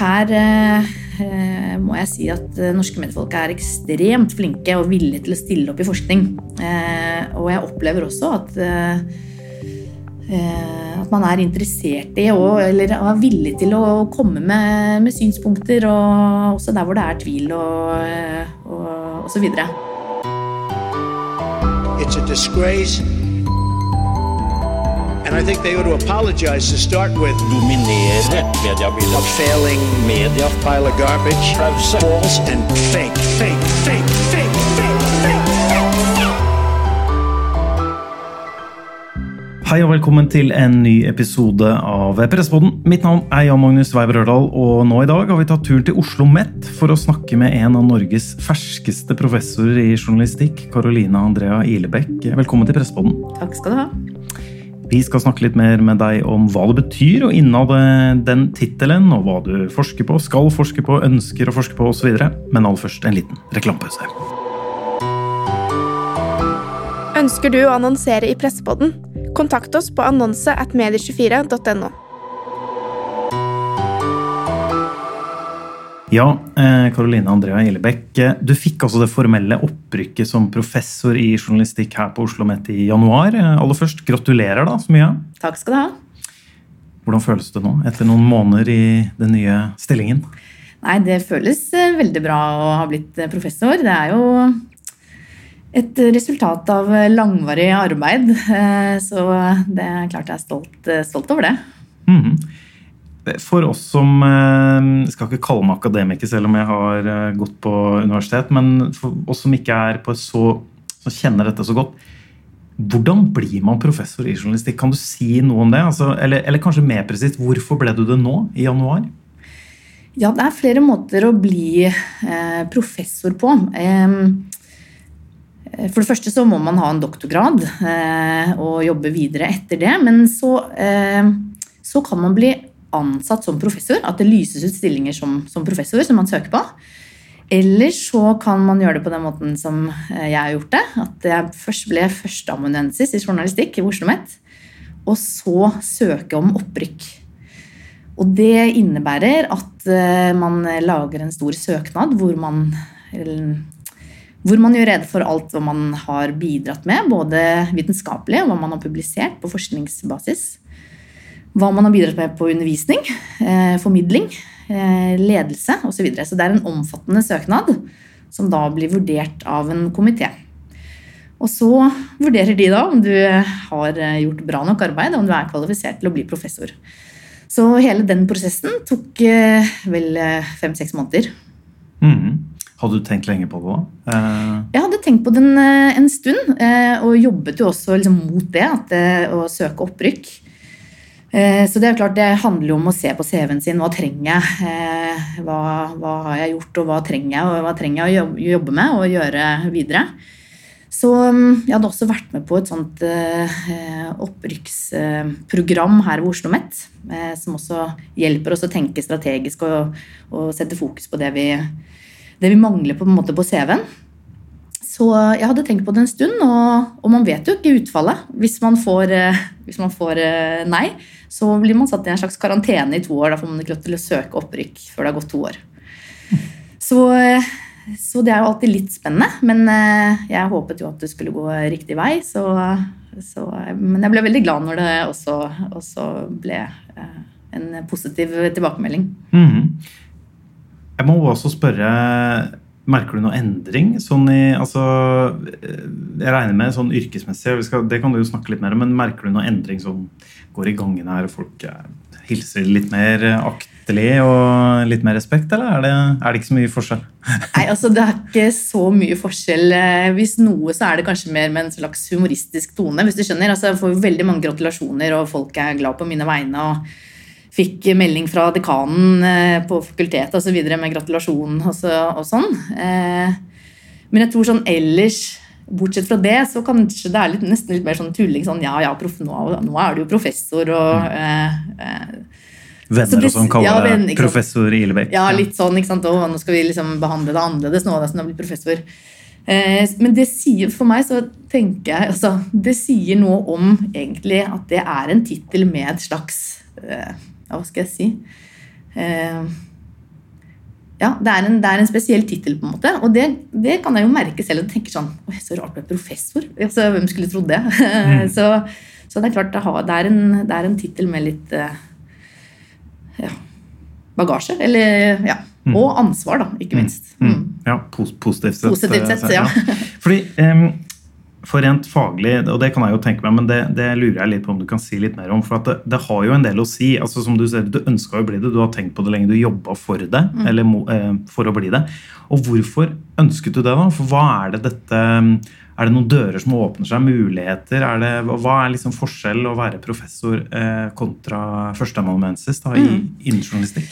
her eh, må jeg si at eh, norske medfolk er ekstremt flinke og villige til å stille opp i forskning. Eh, og jeg opplever også at eh, eh, at man er interessert i og, eller er villig til å komme med, med synspunkter, og også der hvor det er tvil og, eh, og, og så videre. It's a disgrace. And I think they ought to apologize to start with dominere mediebildet. a failing Media pile of garbage, Pause. false and fake, fake, fake, fake, fake, fake. Hei og velkommen til en ny episode av Pressepodden. Mitt navn er Jan Magnus Weiber Ørdal, og nå i dag har vi tatt turen til Oslo Met for å snakke med en av Norges ferskeste professorer i journalistikk, Carolina Andrea Ilebekk. Velkommen til Pressepodden. Takk skal du ha. Vi skal snakke litt mer med deg om hva det betyr å innhade den tittelen, og hva du forsker på, skal forske på, ønsker å forske på osv. Men aller først en liten reklamepause. Ønsker du å annonsere i Pressepodden? Kontakt oss på annonse at medie24.no. Ja, Karoline Andrea Gjellebekk, eh, du fikk altså det formelle opprykket som professor i journalistikk her på Oslo Met i januar. Eh, Aller først, gratulerer da så mye. Takk skal du ha. Hvordan føles det nå, etter noen måneder i den nye stillingen? Nei, det føles eh, veldig bra å ha blitt eh, professor. Det er jo et resultat av langvarig arbeid, eh, så det er klart jeg er stolt, eh, stolt over det. Mhm. For oss som eh, Jeg skal ikke kalle meg akademiker selv om jeg har eh, gått på universitet, men for oss som ikke er på så, som kjenner dette så godt, hvordan blir man professor i journalistikk? Kan du si noe om det? Altså, eller, eller kanskje mer presist, hvorfor ble du det nå, i januar? Ja, det er flere måter å bli eh, professor på. Eh, for det første så må man ha en doktorgrad eh, og jobbe videre etter det. Men så, eh, så kan man bli ansatt som professor. At det lyses ut stillinger som, som professor som man søker på. Eller så kan man gjøre det på den måten som eh, jeg har gjort det. At jeg først ble førsteamanuensis i journalistikk i Oslo Met. Og så søke om opprykk. Og det innebærer at eh, man lager en stor søknad hvor man, hvor man gjør rede for alt hva man har bidratt med, både vitenskapelig og hva man har publisert på forskningsbasis. Hva man har bidratt med på undervisning, eh, formidling, eh, ledelse osv. Så, videre. så det er en omfattende søknad som da blir vurdert av en komité. Og så vurderer de da om du har eh, gjort bra nok arbeid, og om du er kvalifisert til å bli professor. Så hele den prosessen tok vel fem-seks måneder. Mm. Hadde du tenkt lenge på det? Eh, Jeg hadde tenkt på den en, en stund, og jobbet jo også liksom mot det, at, å søke opprykk. Eh, Så det er klart, det handler jo om å se på CV-en sin. Hva trenger jeg? Eh, Hva, hva har jeg gjort, og hva trenger jeg, og hva trenger jeg å jobbe- med og gjøre videre? Så mm, jeg hadde også vært med på et sånt eh, opprykksprogram her ved Oslo Met, eh, som også hjelper oss å tenke strategisk og, og sette fokus på det vi, det vi mangler på, på CV-en. Så jeg hadde tenkt på det en stund, og, og man vet jo ikke utfallet. Hvis man får, eh, hvis man får eh, nei, så blir man satt i en slags karantene i to år. Da får man ikke lov til å søke opprykk før det har gått to år. Så, eh, så det er jo alltid litt spennende, men jeg håpet jo at det skulle gå riktig vei. Så, så, men jeg ble veldig glad når det også, også ble en positiv tilbakemelding. Mm. Jeg må også spørre Merker du noe endring? Sånn i, altså, eh, jeg regner med sånn yrkesmessig, skal, det kan du jo snakke litt mer om, men merker du noe endring som går i gangen her, folk eh, hilser litt mer aktelig og litt mer respekt, eller er det, er det ikke så mye forskjell? Nei, altså Det er ikke så mye forskjell. Eh, Hvis noe, så er det kanskje mer med en slags humoristisk tone. hvis du skjønner. Altså, Jeg får veldig mange gratulasjoner, og folk er glad på mine vegne. og Fikk melding fra dekanen eh, på fakultetet videre med gratulasjon og, så, og sånn. Eh, Men jeg tror sånn ellers, bortsett fra det, så kanskje det er litt, nesten litt mer sånn tulling. sånn, Ja, ja, proff, nå, nå er du jo professor, og mm. eh, Venner det- og sånn kaller ja, det venner, ikke professor Ilebekk. Ja, litt sånn, ikke sant? Og nå skal vi liksom behandle det annerledes nå som du har blitt professor. Eh, men det sier for meg, så tenker jeg altså, Det sier noe om egentlig at det er en tittel med et slags eh, ja, Hva skal jeg si? Eh, ja, det er en, det er en spesiell tittel, på en måte. Og det, det kan jeg jo merke selv. og tenker sånn, Oi, Så rart med professor. Altså, hvem skulle trodd det? så, så det er klart det, er en, det er en tittel med litt eh, ja, bagasje. Eller, ja. Og ansvar, da, ikke minst. Mm. Mm. Ja, positivt sett. Positivt sett, eh, ja. Fordi em, for rent faglig, og det kan jeg jo tenke meg, men det, det lurer jeg litt på om du kan si litt mer om. For at det, det har jo en del å si. altså som Du ser, du ønska å bli det, du har tenkt på det lenge, du jobba for det, eller eh, for å bli det. Og hvorfor ønsket du det, da? For hva er det dette Er det noen dører som åpner seg, muligheter? Er det, hva er liksom forskjell å være professor eh, kontra førsteamanuensis i, innen journalistikk?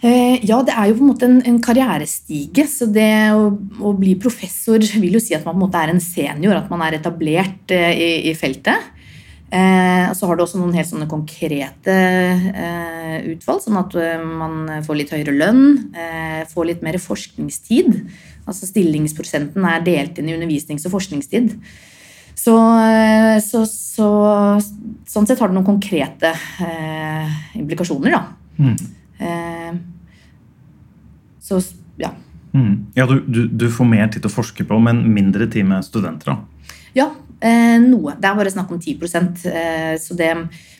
Eh, ja, det er jo på en måte en, en karrierestige. Så det å, å bli professor vil jo si at man på en måte er en senior, at man er etablert eh, i, i feltet. Eh, og så har du også noen helt sånne konkrete eh, utvalg, sånn at eh, man får litt høyere lønn, eh, får litt mer forskningstid. Altså stillingsprosenten er delt inn i undervisnings- og forskningstid. Så, så, så sånn sett har det noen konkrete implikasjoner, da. Mm. Eh, så ja. Mm. Ja, du, du, du får mer tid til å forske på, men mindre tid med studenter. da. Ja, eh, noe. Det er bare snakk om 10 eh, så det,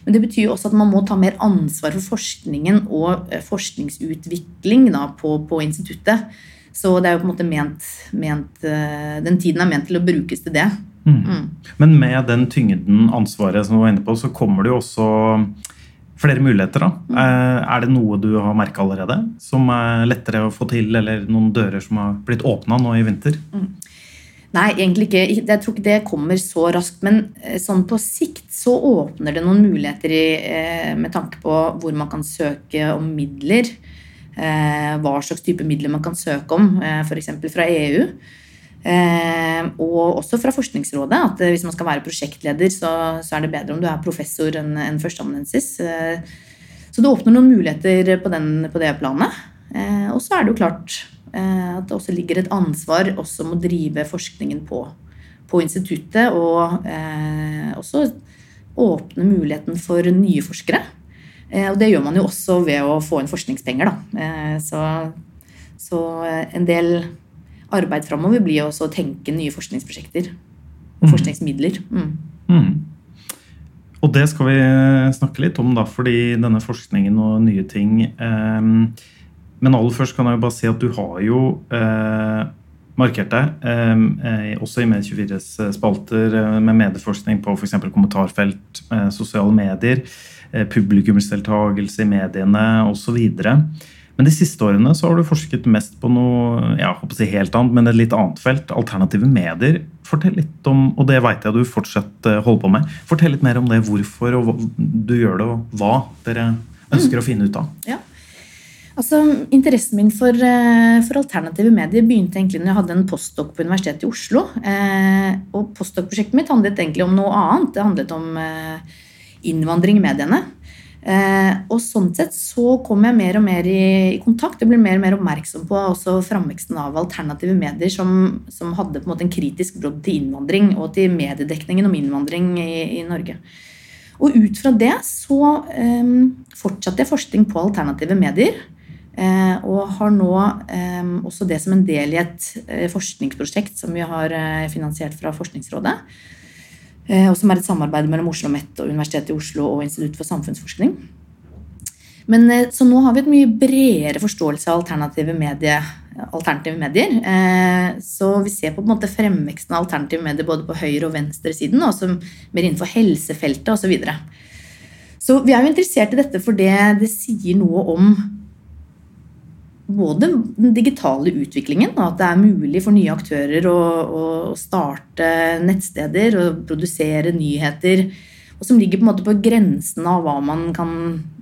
Men det betyr jo også at man må ta mer ansvar for forskningen og eh, forskningsutvikling da, på, på instituttet. Så det er jo på en måte ment, ment eh, Den tiden er ment til å brukes til det. Mm. Men med den tyngden, ansvaret som du var inne på, så kommer det jo også flere muligheter. da. Eh, Er det noe du har merka allerede som er lettere å få til, eller noen dører som har blitt åpna nå i vinter? Nei, egentlig ikke. Jeg tror ikke det kommer så raskt. Men eh, sånn på sikt så åpner det noen muligheter i, eh, med tanke på hvor man kan søke om midler. Hva slags type midler man kan søke om, f.eks. fra EU. Eh, og også fra Forskningsrådet. at eh, Hvis man skal være prosjektleder, så, så er det bedre om du er professor enn enn førsteamanuensis. Eh, så det åpner noen muligheter på, den, på det planet. Eh, og så er det jo klart at det også ligger et ansvar også om å drive forskningen på, på instituttet. Og eh, også åpne muligheten for nye forskere. Eh, og det gjør man jo også ved å få inn forskningspenger. Da. Eh, så, så en del arbeid framover blir også å tenke nye forskningsprosjekter. Og forskningsmidler. Mm. Mm. Og det skal vi snakke litt om, da, fordi denne forskningen og nye ting eh, Men aller først kan jeg jo bare si at du har jo eh, markert deg, eh, eh, også i Med24s spalter, eh, med medieforskning på f.eks. kommentarfelt, eh, sosiale medier, eh, publikumsdeltagelse i mediene osv. Men de siste årene så har du forsket mest på noe jeg håper å si helt annet, men et litt annet felt. Alternative medier. Fortell litt om, og det vet jeg du fortsatt eh, holder på med. Fortell litt mer om det, hvorfor og hva du gjør det, og hva dere ønsker å finne ut av. Ja. Altså, Interessen min for, eh, for alternative medier begynte egentlig når jeg hadde en postdoc på Universitetet i Oslo. Eh, og Postdoc-prosjektet mitt handlet egentlig om noe annet. Det handlet om eh, innvandring i mediene. Eh, og sånn sett så kom jeg mer og mer i, kontakt. og ble mer og mer oppmerksom på også framveksten av alternative medier som, som hadde på en måte en kritisk brodd til innvandring og til mediedekningen om innvandring i, i Norge. Og ut fra det så eh, fortsatte jeg forskning på alternative medier. Eh, og har nå eh, også det som en del i et eh, forskningsprosjekt som vi har eh, finansiert fra Forskningsrådet. Eh, og som er et samarbeid mellom Oslo OsloMet og Universitetet i Oslo og Institutt for samfunnsforskning. Men, eh, så nå har vi et mye bredere forståelse av alternative, medie, alternative medier. Eh, så vi ser på, en måte fremveksten av alternative medier både på høyre- og venstresiden, og også mer innenfor helsefeltet osv. Så, videre. så vi er jo interessert i dette fordi det sier noe om både den digitale utviklingen, at det er mulig for nye aktører å, å starte nettsteder og produsere nyheter, og som ligger på, en måte på grensen av hva man kan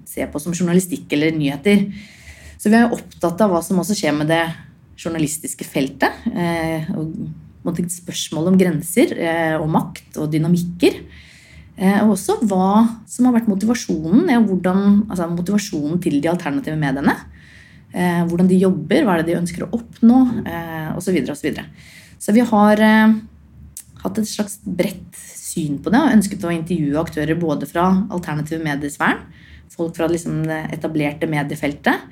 se på som journalistikk eller nyheter. Så vi er opptatt av hva som også skjer med det journalistiske feltet. Eh, og spørsmål om grenser eh, og makt og dynamikker. Eh, og også hva som har vært motivasjonen, ja, hvordan, altså motivasjonen til de alternative mediene. Eh, hvordan de jobber, hva er det de ønsker å oppnå, eh, osv. Så, videre, og så, så vi har eh, hatt et slags bredt syn på det og ønsket å intervjue aktører både fra alternative mediesfæren, folk fra liksom det etablerte mediefeltet,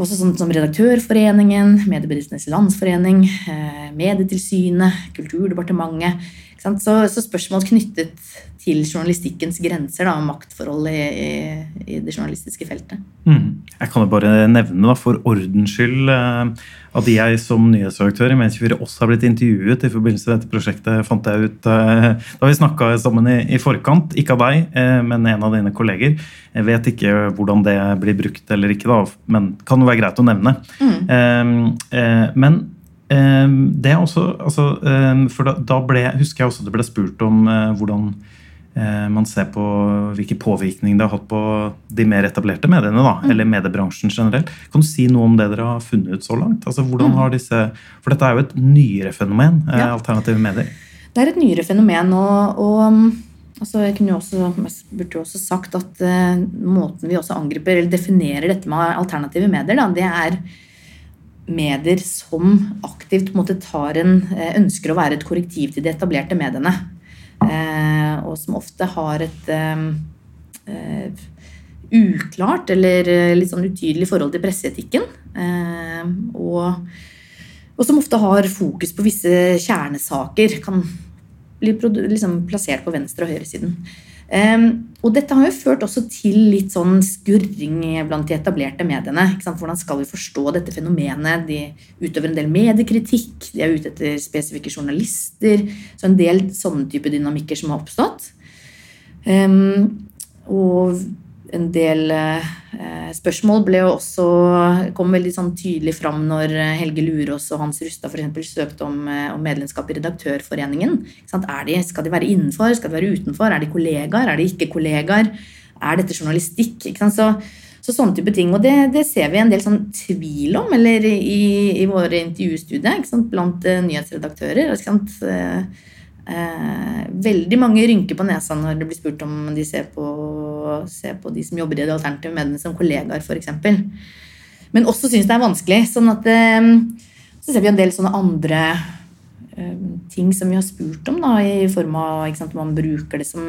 Også sånn som Redaktørforeningen, Mediebedriftenes Landsforening, eh, Medietilsynet, Kulturdepartementet. Så, så spørsmål knyttet til journalistikkens grenser da, og maktforhold i, i, i det journalistiske feltet. Mm. Jeg kan jo bare nevne da, for ordens skyld eh, at jeg som nyhetsredaktør i Medie24 også har blitt intervjuet i forbindelse med dette prosjektet. fant jeg ut eh, Da vi snakka sammen i, i forkant, ikke av deg, eh, men en av dine kolleger. Jeg vet ikke hvordan det blir brukt eller ikke, da, men kan jo være greit å nevne. Eh, eh, men eh, det er også altså, eh, For da, ble, husker jeg også det ble spurt om hvordan man ser på hvilken påvirkning det har hatt på de mer etablerte mediene, da, eller mediebransjen generelt. Kan du si noe om det dere har funnet ut så langt? Altså, hvordan har disse, for dette er jo et nyere fenomen, eh, Ja. alternative medier. Det er et nyere fenomen, og, og um, altså jeg kunne jo også, jeg burde jo også sagt at uh, måten vi også angriper eller definerer dette med alternative medier, da, det er medier som aktivt på en måte tar en, eh, ønsker å være et korrektiv til de etablerte mediene. Eh, og som ofte har et eh, uklart eller eh, litt sånn utydelig forhold til presseetikken. Og, og som ofte har fokus på visse kjernesaker. Kan bli liksom plassert på venstre- og høyresiden. Um, og dette har jo ført også til litt sånn skurring blant de etablerte mediene. Hvordan skal vi forstå dette fenomenet? De utøver en del mediekritikk, de er ute etter spesifikke journalister. Så en del sånne type dynamikker som har oppstått. Um, og en del eh, spørsmål ble jo også, kom veldig sånn tydelig fram når eh, Helge Lurås og Hans Rustad eksempel søkte om, eh, om medlemskap i Redaktørforeningen. De, skal de være innenfor? Skal de være utenfor? Er de kollegaer? Er de ikke kollegaer? Er dette journalistikk? Så, så sånne type ting. Og det, det ser vi en del sånn tvil om eller i, i våre intervjustudier blant nyhetsredaktører. Ikke sant? Eh, veldig mange rynker på nesa når det blir spurt om de ser på, ser på de som jobber i det alternative mediene som kollegaer, f.eks. Men også syns det er vanskelig. Sånn at eh, så ser vi en del sånne andre eh, ting som vi har spurt om, da, i form av ikke sant, man bruker det som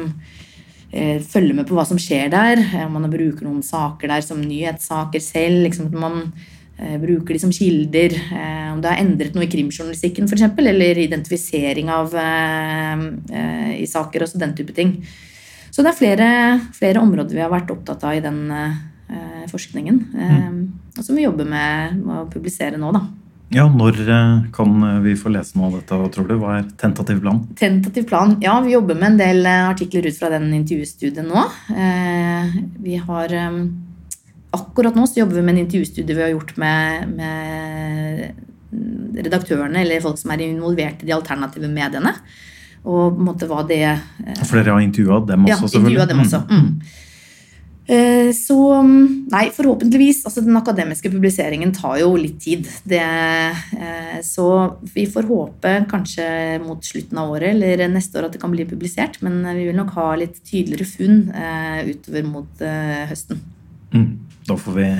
eh, Følger med på hva som skjer der. Om man bruker noen saker der som nyhetssaker selv. Liksom, at man bruker de som kilder. eh, Om det har endret noe i krimjournalistikken f.eks., eller identifisering av eh, eh, i saker, og så den type ting. Så det er flere, flere områder vi har vært opptatt av i den eh, forskningen. mm. Og som vi jobber med, å publisere nå, da. Ja, Når eh, kan vi få lese noe av dette, tror du? Hva er tentativ plan? Tentativ plan. Ja, vi jobber med en del eh, artikler ut fra den intervjustudien nå. Eh, vi har eh, Akkurat nå så jobber vi med en intervjustudie vi har gjort med, med redaktørene eller folk som er involvert i de alternative mediene. Og på en måte hva det eh, For dere har intervjua dem også, ja, selvfølgelig? dem også. Mm. Mm. Så mm, nei, forhåpentligvis altså Den akademiske publiseringen tar jo litt tid. Det, eh, så vi får håpe kanskje mot slutten av året eller neste år at det kan bli publisert. Men eh, vi vil nok ha litt tydeligere funn eh, utover mot eh, høsten. Mm. Da får vi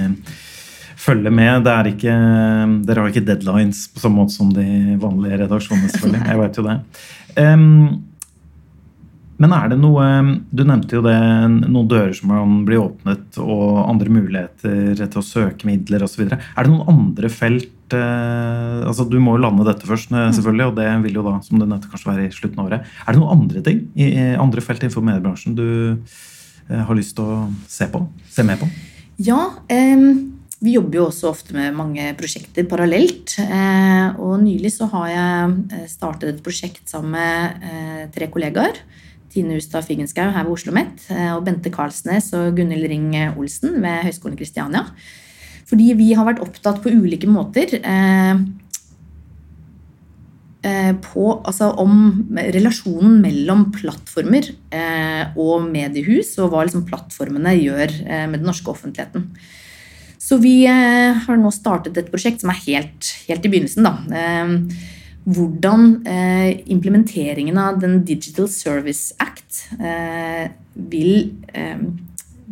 følge med. Er ikke, dere har ikke deadlines på samme måte som de vanlige redaksjonene, selvfølgelig. Jeg vet jo det. Um, men er det noe Du nevnte jo det, noen dører som kan bli åpnet, og andre muligheter til å søke midler osv. Er det noen andre felt uh, altså Du må jo lande dette først, eh, selvfølgelig, og det vil jo da som det nevnte, kanskje være i slutten av året. Er det noen andre ting i i andre felt innenfor mediebransjen du uh, har lyst til å se på? Se med på? Ja, vi jobber jo også ofte med mange prosjekter parallelt. Eh, og nylig så har jeg eh, startet et prosjekt sammen med eh, tre kollegaer. Tine Hustad Figenschou her ved Oslo OsloMet og Bente Karlsnes og Gunhild Ring Olsen ved Høgskolen Kristiania. Fordi vi har vært opptatt på ulike måter eh, på, altså om relasjonen mellom plattformer eh, og mediehus, og hva liksom plattformene gjør eh, med den norske offentligheten. Så vi eh, har nå startet et prosjekt som er helt, helt i begynnelsen. Da. Eh, hvordan eh, implementeringen av den Digital Service Act eh, vil, eh,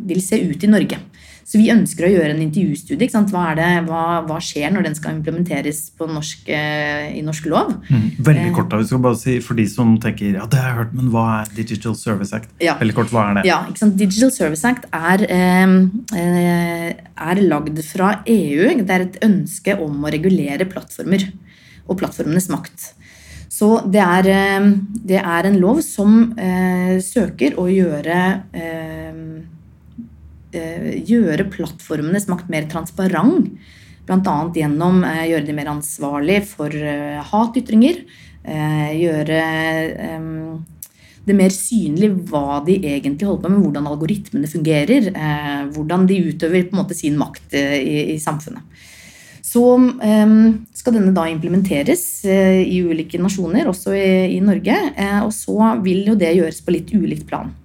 vil se ut i Norge. Så vi ønsker å gjøre en intervjustudie. Hva, er det, hva, hva skjer når den skal implementeres på norsk, eh, i norsk lov? Mm. Veldig Eh. kort da, vi skal bare si For de som tenker ja, det har jeg hørt, men hva er Digital Service Act? Ja. Veldig kort, hva er det? Ja? Digital Service Act er, eh, eh, er lagd fra EU. Det er et ønske om å regulere plattformer og plattformenes makt. Så det er, eh, det er en lov som eh, søker å gjøre eh, gjøre plattformenes makt mer transparent. Bl.a. gjennom eh, gjøre de mer ansvarlig for eh, hatytringer. Eh, gjøre eh, det mer synlig hva de egentlig holder på med, hvordan algoritmene fungerer. Eh, hvordan de utøver på en måte sin makt eh, i, i samfunnet. Så eh, skal denne da implementeres eh, i ulike nasjoner, også i, i Norge. Eh, og så vil jo det gjøres på litt ulikt plan.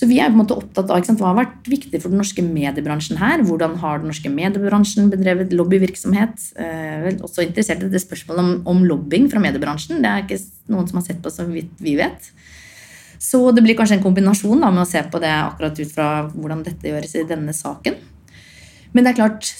Så vi er på en måte opptatt av sant, hva har vært viktig for den norske mediebransjen her. Hvordan har den norske mediebransjen bedrevet lobbyvirksomhet? Eh, vel, også interessert i det spørsmålet om, om lobbying fra mediebransjen. Det er ikke noen som har sett på så vidt vi vet. Så det blir kanskje en kombinasjon da, med å se på det akkurat ut fra hvordan dette gjøres i denne saken. Men det er klart,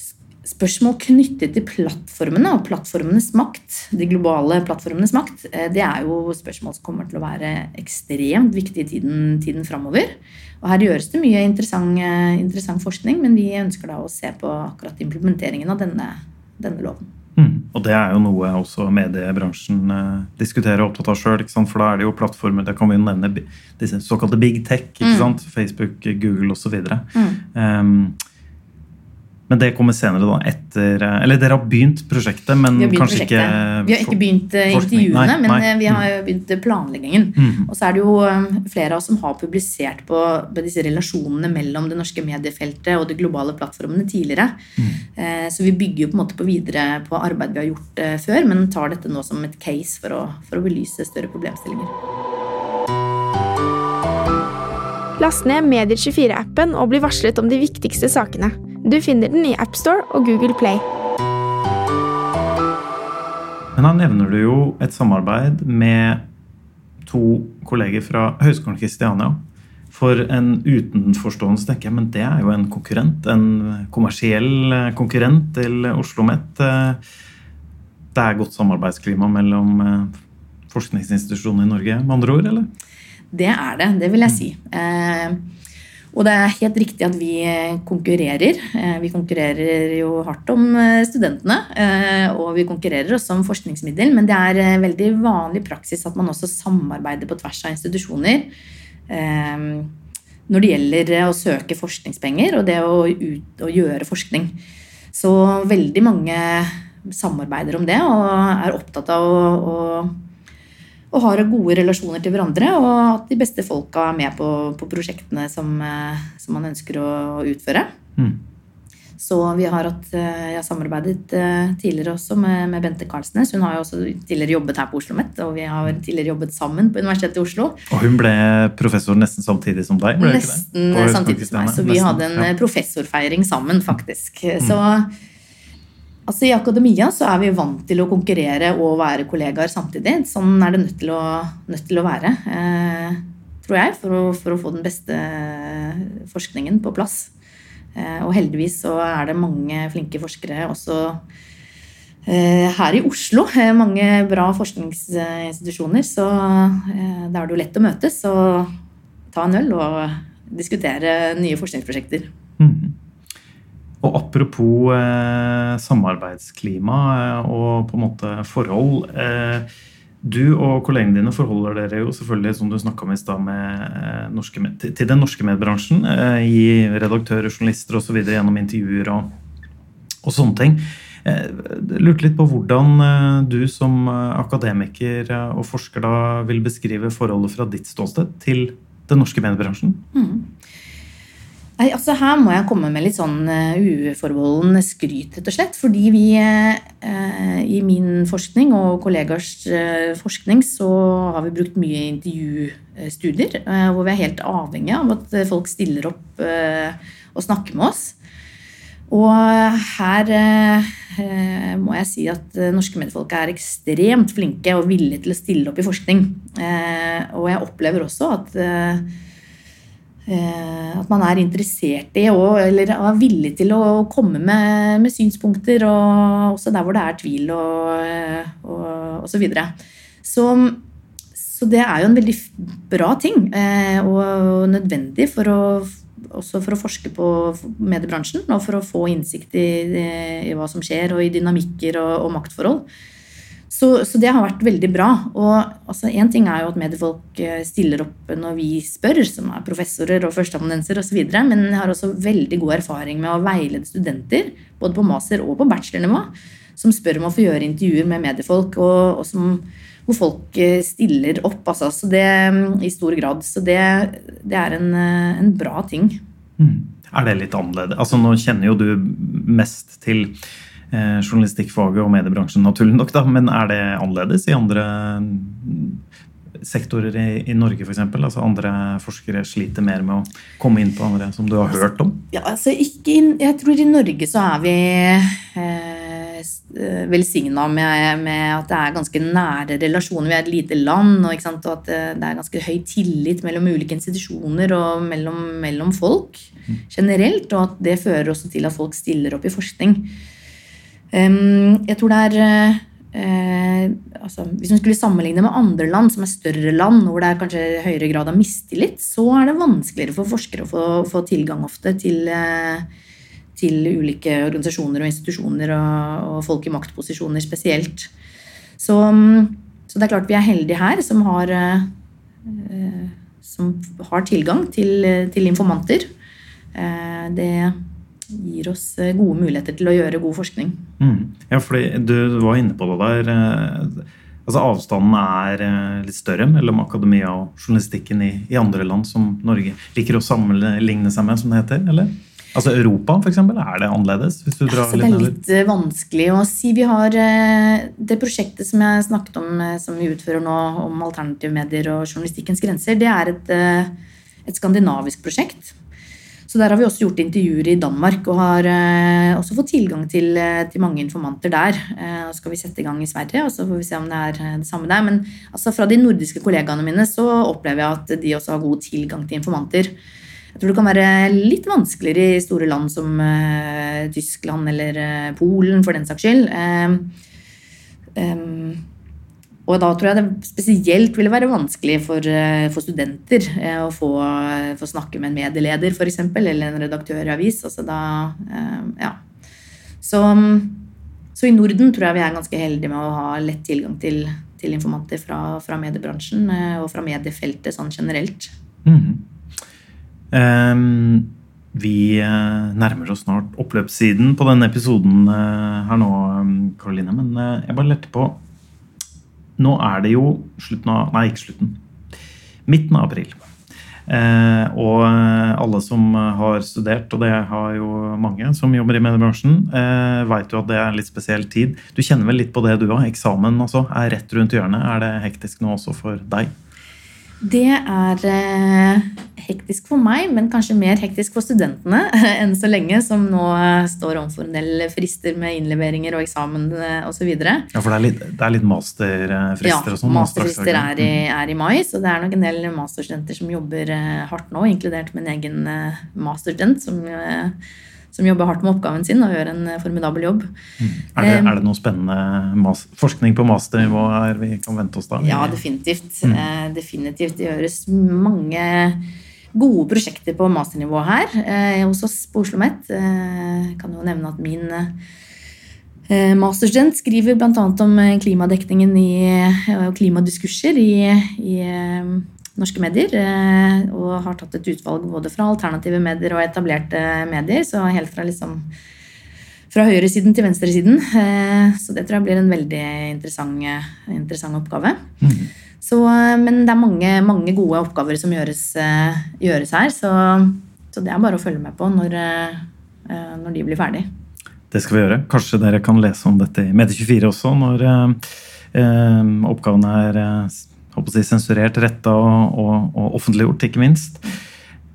spørsmål knyttet til plattformene og plattformenes makt, de globale plattformenes makt, eh, det er jo spørsmål som kommer til å være ekstremt viktig i tiden, tiden framover. Og her gjøres det mye interessant, eh, interessant forskning, men vi ønsker da å se på akkurat implementeringen av denne, denne loven. Mm. Og det er jo noe også mediebransjen eh, diskuterer og opptatt av sjøl. For da er det jo plattformer Det kan vi jo nevne disse såkalte big tech. Mm. Facebook, Google osv. Mm. Um, men det kommer senere, da. etter eh, Eller dere har begynt prosjektet, men begynt kanskje ikke. Vi har ikke begynt eh, intervjuene, Nei, men nei. eh, vi har jo begynt planleggingen. Mm. Og så er det jo flere av oss som har publisert på, på disse relasjonene mellom det norske mediefeltet og de globale plattformene tidligere. Mm. Så vi bygger jo på en måte på videre på arbeid vi har gjort før, men tar dette nå som et case for å, for å belyse større problemstillinger. Last ned Medier24-appen og bli varslet om de viktigste sakene. Du finner den i AppStore og Google Play. Men da nevner du jo et samarbeid med to kolleger fra Høgskolen Kristiania. For en utenforstående tenker jeg, men det er jo en konkurrent. En kommersiell konkurrent til Oslo OsloMet. Det er godt samarbeidsklima mellom eh, forskningsinstitusjonene i Norge, med andre ord, eller? Det er det, det vil jeg si. Eh, og det er helt riktig at vi konkurrerer. Eh, vi konkurrerer jo hardt om eh, studentene. Og vi konkurrerer også om forskningsmiddel, men det er veldig vanlig praksis at man også samarbeider på tvers av institusjoner. når det gjelder å søke forskningspenger og det å, ut, å gjøre forskning. Så veldig mange samarbeider om det og er opptatt av å, å og har gode relasjoner til hverandre, og at de beste folka er med på, på prosjektene som, eh, som man ønsker å utføre. Mm. Så vi har, hatt, eh, jeg har samarbeidet eh, tidligere også med, med Bente Karlsnes. Hun har jo også tidligere jobbet her på Oslo OsloMet, og vi har tidligere jobbet sammen på Universitetet i Oslo. Og hun ble professor nesten samtidig som deg? Nesten samtidig som meg. Så vi Nesten, hadde en ja. Mm. professorfeiring sammen, faktisk. Så altså, i akademia så er vi vant til å konkurrere og være kollegaer samtidig. Sånn er det nødt til å, nødt til å være, eh, tror jeg, for å, for å få den beste forskningen på plass. Eh, og heldigvis så er det mange flinke forskere også eh, her i Oslo. Eh, mange bra forskningsinstitusjoner, så eh, da er det jo lett å møtes og ta en øl og diskutere nye forskningsprosjekter. Mhm. Og apropos eh, samarbeidsklima eh, og på en måte forhold. Eh, du og kollegene dine forholder dere jo selvfølgelig som du om i sted, med, eh, til den norske mediebransjen. Eh, I redaktører, journalister osv. gjennom intervjuer og, og sånne ting. Jeg lurte litt på hvordan du som akademiker og forsker da vil beskrive forholdet fra ditt ståsted til den norske mediebransjen. Nei, altså Her må jeg komme med litt sånn uh, uforbeholden skryt, rett og slett. Fordi vi eh, i min forskning og kollegers eh, forskning så har vi brukt mye intervjustudier. eh, hvor vi er helt avhengige av at eh, folk stiller opp eh, og snakker med oss. Og her eh, eh, må jeg si at eh, norske mediefolk er ekstremt flinke og villige til å stille opp i forskning. Eh, og jeg opplever også at eh, eh, at man er interessert i og, eller er villig til å komme med, med synspunkter, og også der hvor det er tvil og, eh, og, og så videre. Så, så det er jo en veldig bra ting eh, og nødvendig for å, også for å forske på mediebransjen og for å få innsikt i, i hva som skjer, og i dynamikker og maktforhold. Så, så, det har vært veldig bra. Og altså, ting er jo at mediefolk eh, stiller opp når vi spør, som er professorer og førsteamanuenser osv., men jeg har også veldig god erfaring med å veilede studenter, både på master- og på bachelornivå, som spør om å få gjøre intervjuer med mediefolk, og, og som, hvor folk eh, stiller opp altså, det, i stor grad. Så det, det er en, eh, en, bra ting. Mm. Er det litt annerledes? Altså, nå kjenner jo du mest til journalistikkfaget og mediebransjen, naturlig nok, da, men er det annerledes i andre sektorer i, i Norge f.eks.? Altså andre forskere sliter mer med å komme inn på andre som du har hørt om? Ja, altså ikke, Jeg tror i Norge så er vi eh, velsigna med, med, at det er ganske nære relasjoner. Vi er et lite land, og, og at det er ganske høy tillit mellom ulike institusjoner og mellom, mellom folk mm. generelt. Og at det fører også til at folk stiller opp i forskning. Jeg tror det er eh, altså, Hvis man skulle sammenligne med andre land som er større land, hvor det er kanskje høyere grad av mistillit, så er det vanskeligere for forskere å få, få tilgang ofte til, eh, til, ulike organisasjoner og institusjoner og, og, folk i maktposisjoner spesielt. Så, så, det er klart vi er heldige her som har, eh, som har tilgang til, til informanter. Det gir oss eh, gode muligheter til å gjøre god forskning. Mm. Ja, fordi Du var inne på det der. Eh, altså Avstanden er eh, litt større mellom akademia og journalistikken i, i andre land som Norge liker å sammenligne seg med, som det heter? eller? Altså Europa, for eksempel, er det annerledes? hvis du drar altså, Det er litt vanskelig å si. Vi har Det prosjektet som jeg snakket om, som vi utfører nå, om alternative medier og journalistikkens grenser, det er et, et skandinavisk prosjekt. Så der har vi også gjort intervjuer i Danmark og har eh, også fått tilgang til, eh, til mange informanter der. Eh, så skal vi sette i gang i Sverige, og så får vi se om det er det samme der. Men altså, fra de nordiske kollegaene mine så opplever jeg at de også har god tilgang til informanter. Jeg tror det kan være litt vanskeligere i store land som Tyskland eller Polen, for den saks skyld. Uh, um, og da tror jeg det spesielt ville være vanskelig for, eh, for studenter eh, å få, eh, få, snakke med en medieleder f.eks., eller en redaktør i avis. Altså da, ja. Så, så, i Norden tror jeg vi er ganske heldige med å ha lett tilgang til, til informanter fra, fra, mediebransjen og fra mediefeltet sånn generelt. Mm. Um, vi nærmer oss snart oppløpssiden på denne episoden her nå, Karoline. Men jeg bare lærte på nå er det jo slutten av Nei, ikke slutten. Midten av april. Eh, og alle som har studert, og det har jo mange som jobber i mediebransjen, eh, veit jo at det er en litt spesiell tid. Du kjenner vel litt på det du òg? Eksamen altså, er rett rundt hjørnet. Er det hektisk nå også for deg? Det er eh, hektisk for meg, men kanskje mer hektisk for studentene enn så lenge, som nå eh, står overfor en del frister med innleveringer og eksamen eh, osv. Ja, for det er litt, det er litt masterfrister ja, og sånn? masterfrister er i, mm. er i, mai, så det er nok en del masterstudenter som jobber hardt nå, inkludert min egen masterstudent, som som jobber hardt med oppgaven sin og gjør en eh, formidabel jobb. Mm. Er, det, er, det, noe spennende forskning på masternivå her vi kan vente oss da? Ja, definitivt. Mm. Eh, definitivt. Det gjøres mange gode prosjekter på masternivå her eh, hos oss på Oslo OsloMet. Jeg kan jo nevne at min masterstudent skriver bl.a. om klimadekningen i, og klimadiskurser i, i norske medier. Eh, og har tatt et utvalg både fra alternative medier og etablerte medier. Så helt fra liksom fra høyresiden til venstresiden. Eh, så det tror jeg blir en veldig interessant, interessant oppgave. Mm. Så, eh, men det er mange, mange, gode oppgaver som gjøres, gjøres her. Så, så, det er bare å følge med på når, når, de blir ferdig. Det skal vi gjøre. Kanskje dere kan lese om dette i Medie24 også, når eh, oppgavene er si, sensurert, retta og, og, og, offentliggjort, ikke minst.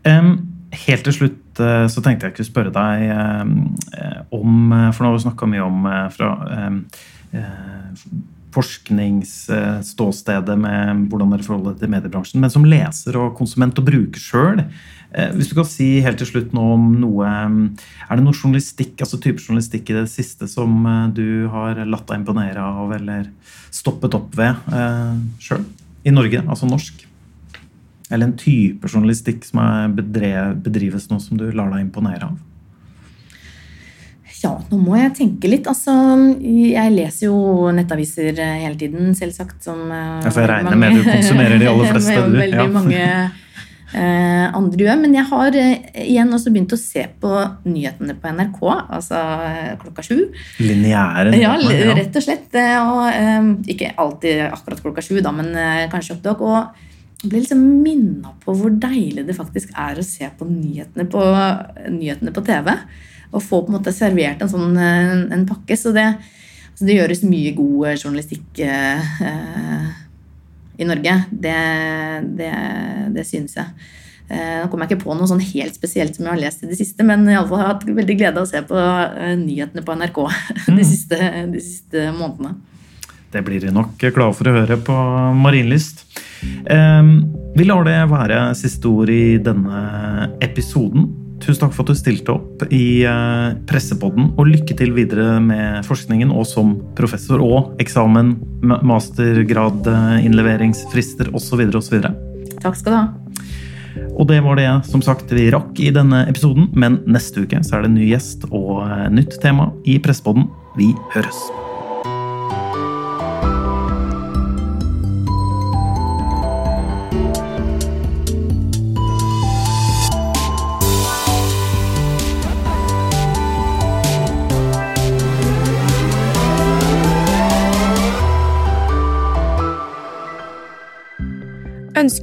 Helt til slutt uh, så tenkte jeg ikke å spørre deg uh, om For nå har vi snakka mye om fra forskningsståstedet med hvordan dere forholder dere til mediebransjen, men som leser og konsument og bruker sjøl. Hvis du kan si helt til slutt noe om noe Er det noe journalistikk altså type journalistikk i det siste som eh, du har latt deg imponere av eller stoppet opp ved eh, sjøl? I Norge, altså norsk? Eller en type journalistikk som bedrev, bedrives nå, som du lar deg imponere av? Ja, nå må jeg tenke litt. Altså, jeg leser jo nettaviser eh, hele tiden, selvsagt. Som eh, Ja, for jeg regner med du konsumerer de aller fleste, du. Veldig Ja. mange andre gjør. Men jeg har eh, igjen også begynt å se på nyhetene på NRK, altså eh, klokka sju. Lineære Ja, rett og slett. eh, Og, eh, ikke alltid akkurat klokka sju, da, men eh, kanskje opptak. Og ble liksom minna på hvor deilig det faktisk er å se på nyhetene på, nyhetene på TV. Og få på en måte servert en sånn eh, en pakke. Så det, altså det gjøres mye god eh, journalistikk eh, eh, i Norge. Det, det, det synes jeg. Eh, Nå kommer jeg ikke på noe sånn helt spesielt som jeg har lest i det siste, men fall har jeg hatt veldig glede av å se på eh, nyhetene på NRK de, siste, de siste månedene. Det blir de nok glade for å høre på Marienlyst. Eh, vi lar det være siste ord i denne episoden. Tusen takk for at du stilte opp i eh, Pressepodden, og lykke til videre med forskningen og som professor og eksamen, ma- mastergrad, eh, innleveringsfrister osv. osv. Takk skal du ha. Og det var det som sagt vi rakk i denne episoden, men neste uke så er det en ny gjest og eh, nytt tema i Pressepodden. Vi høres.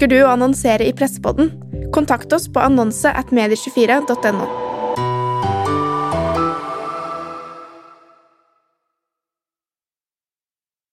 Ønsker du å annonsere i Pressepodden? Kontakt oss på annonse at medie24.no.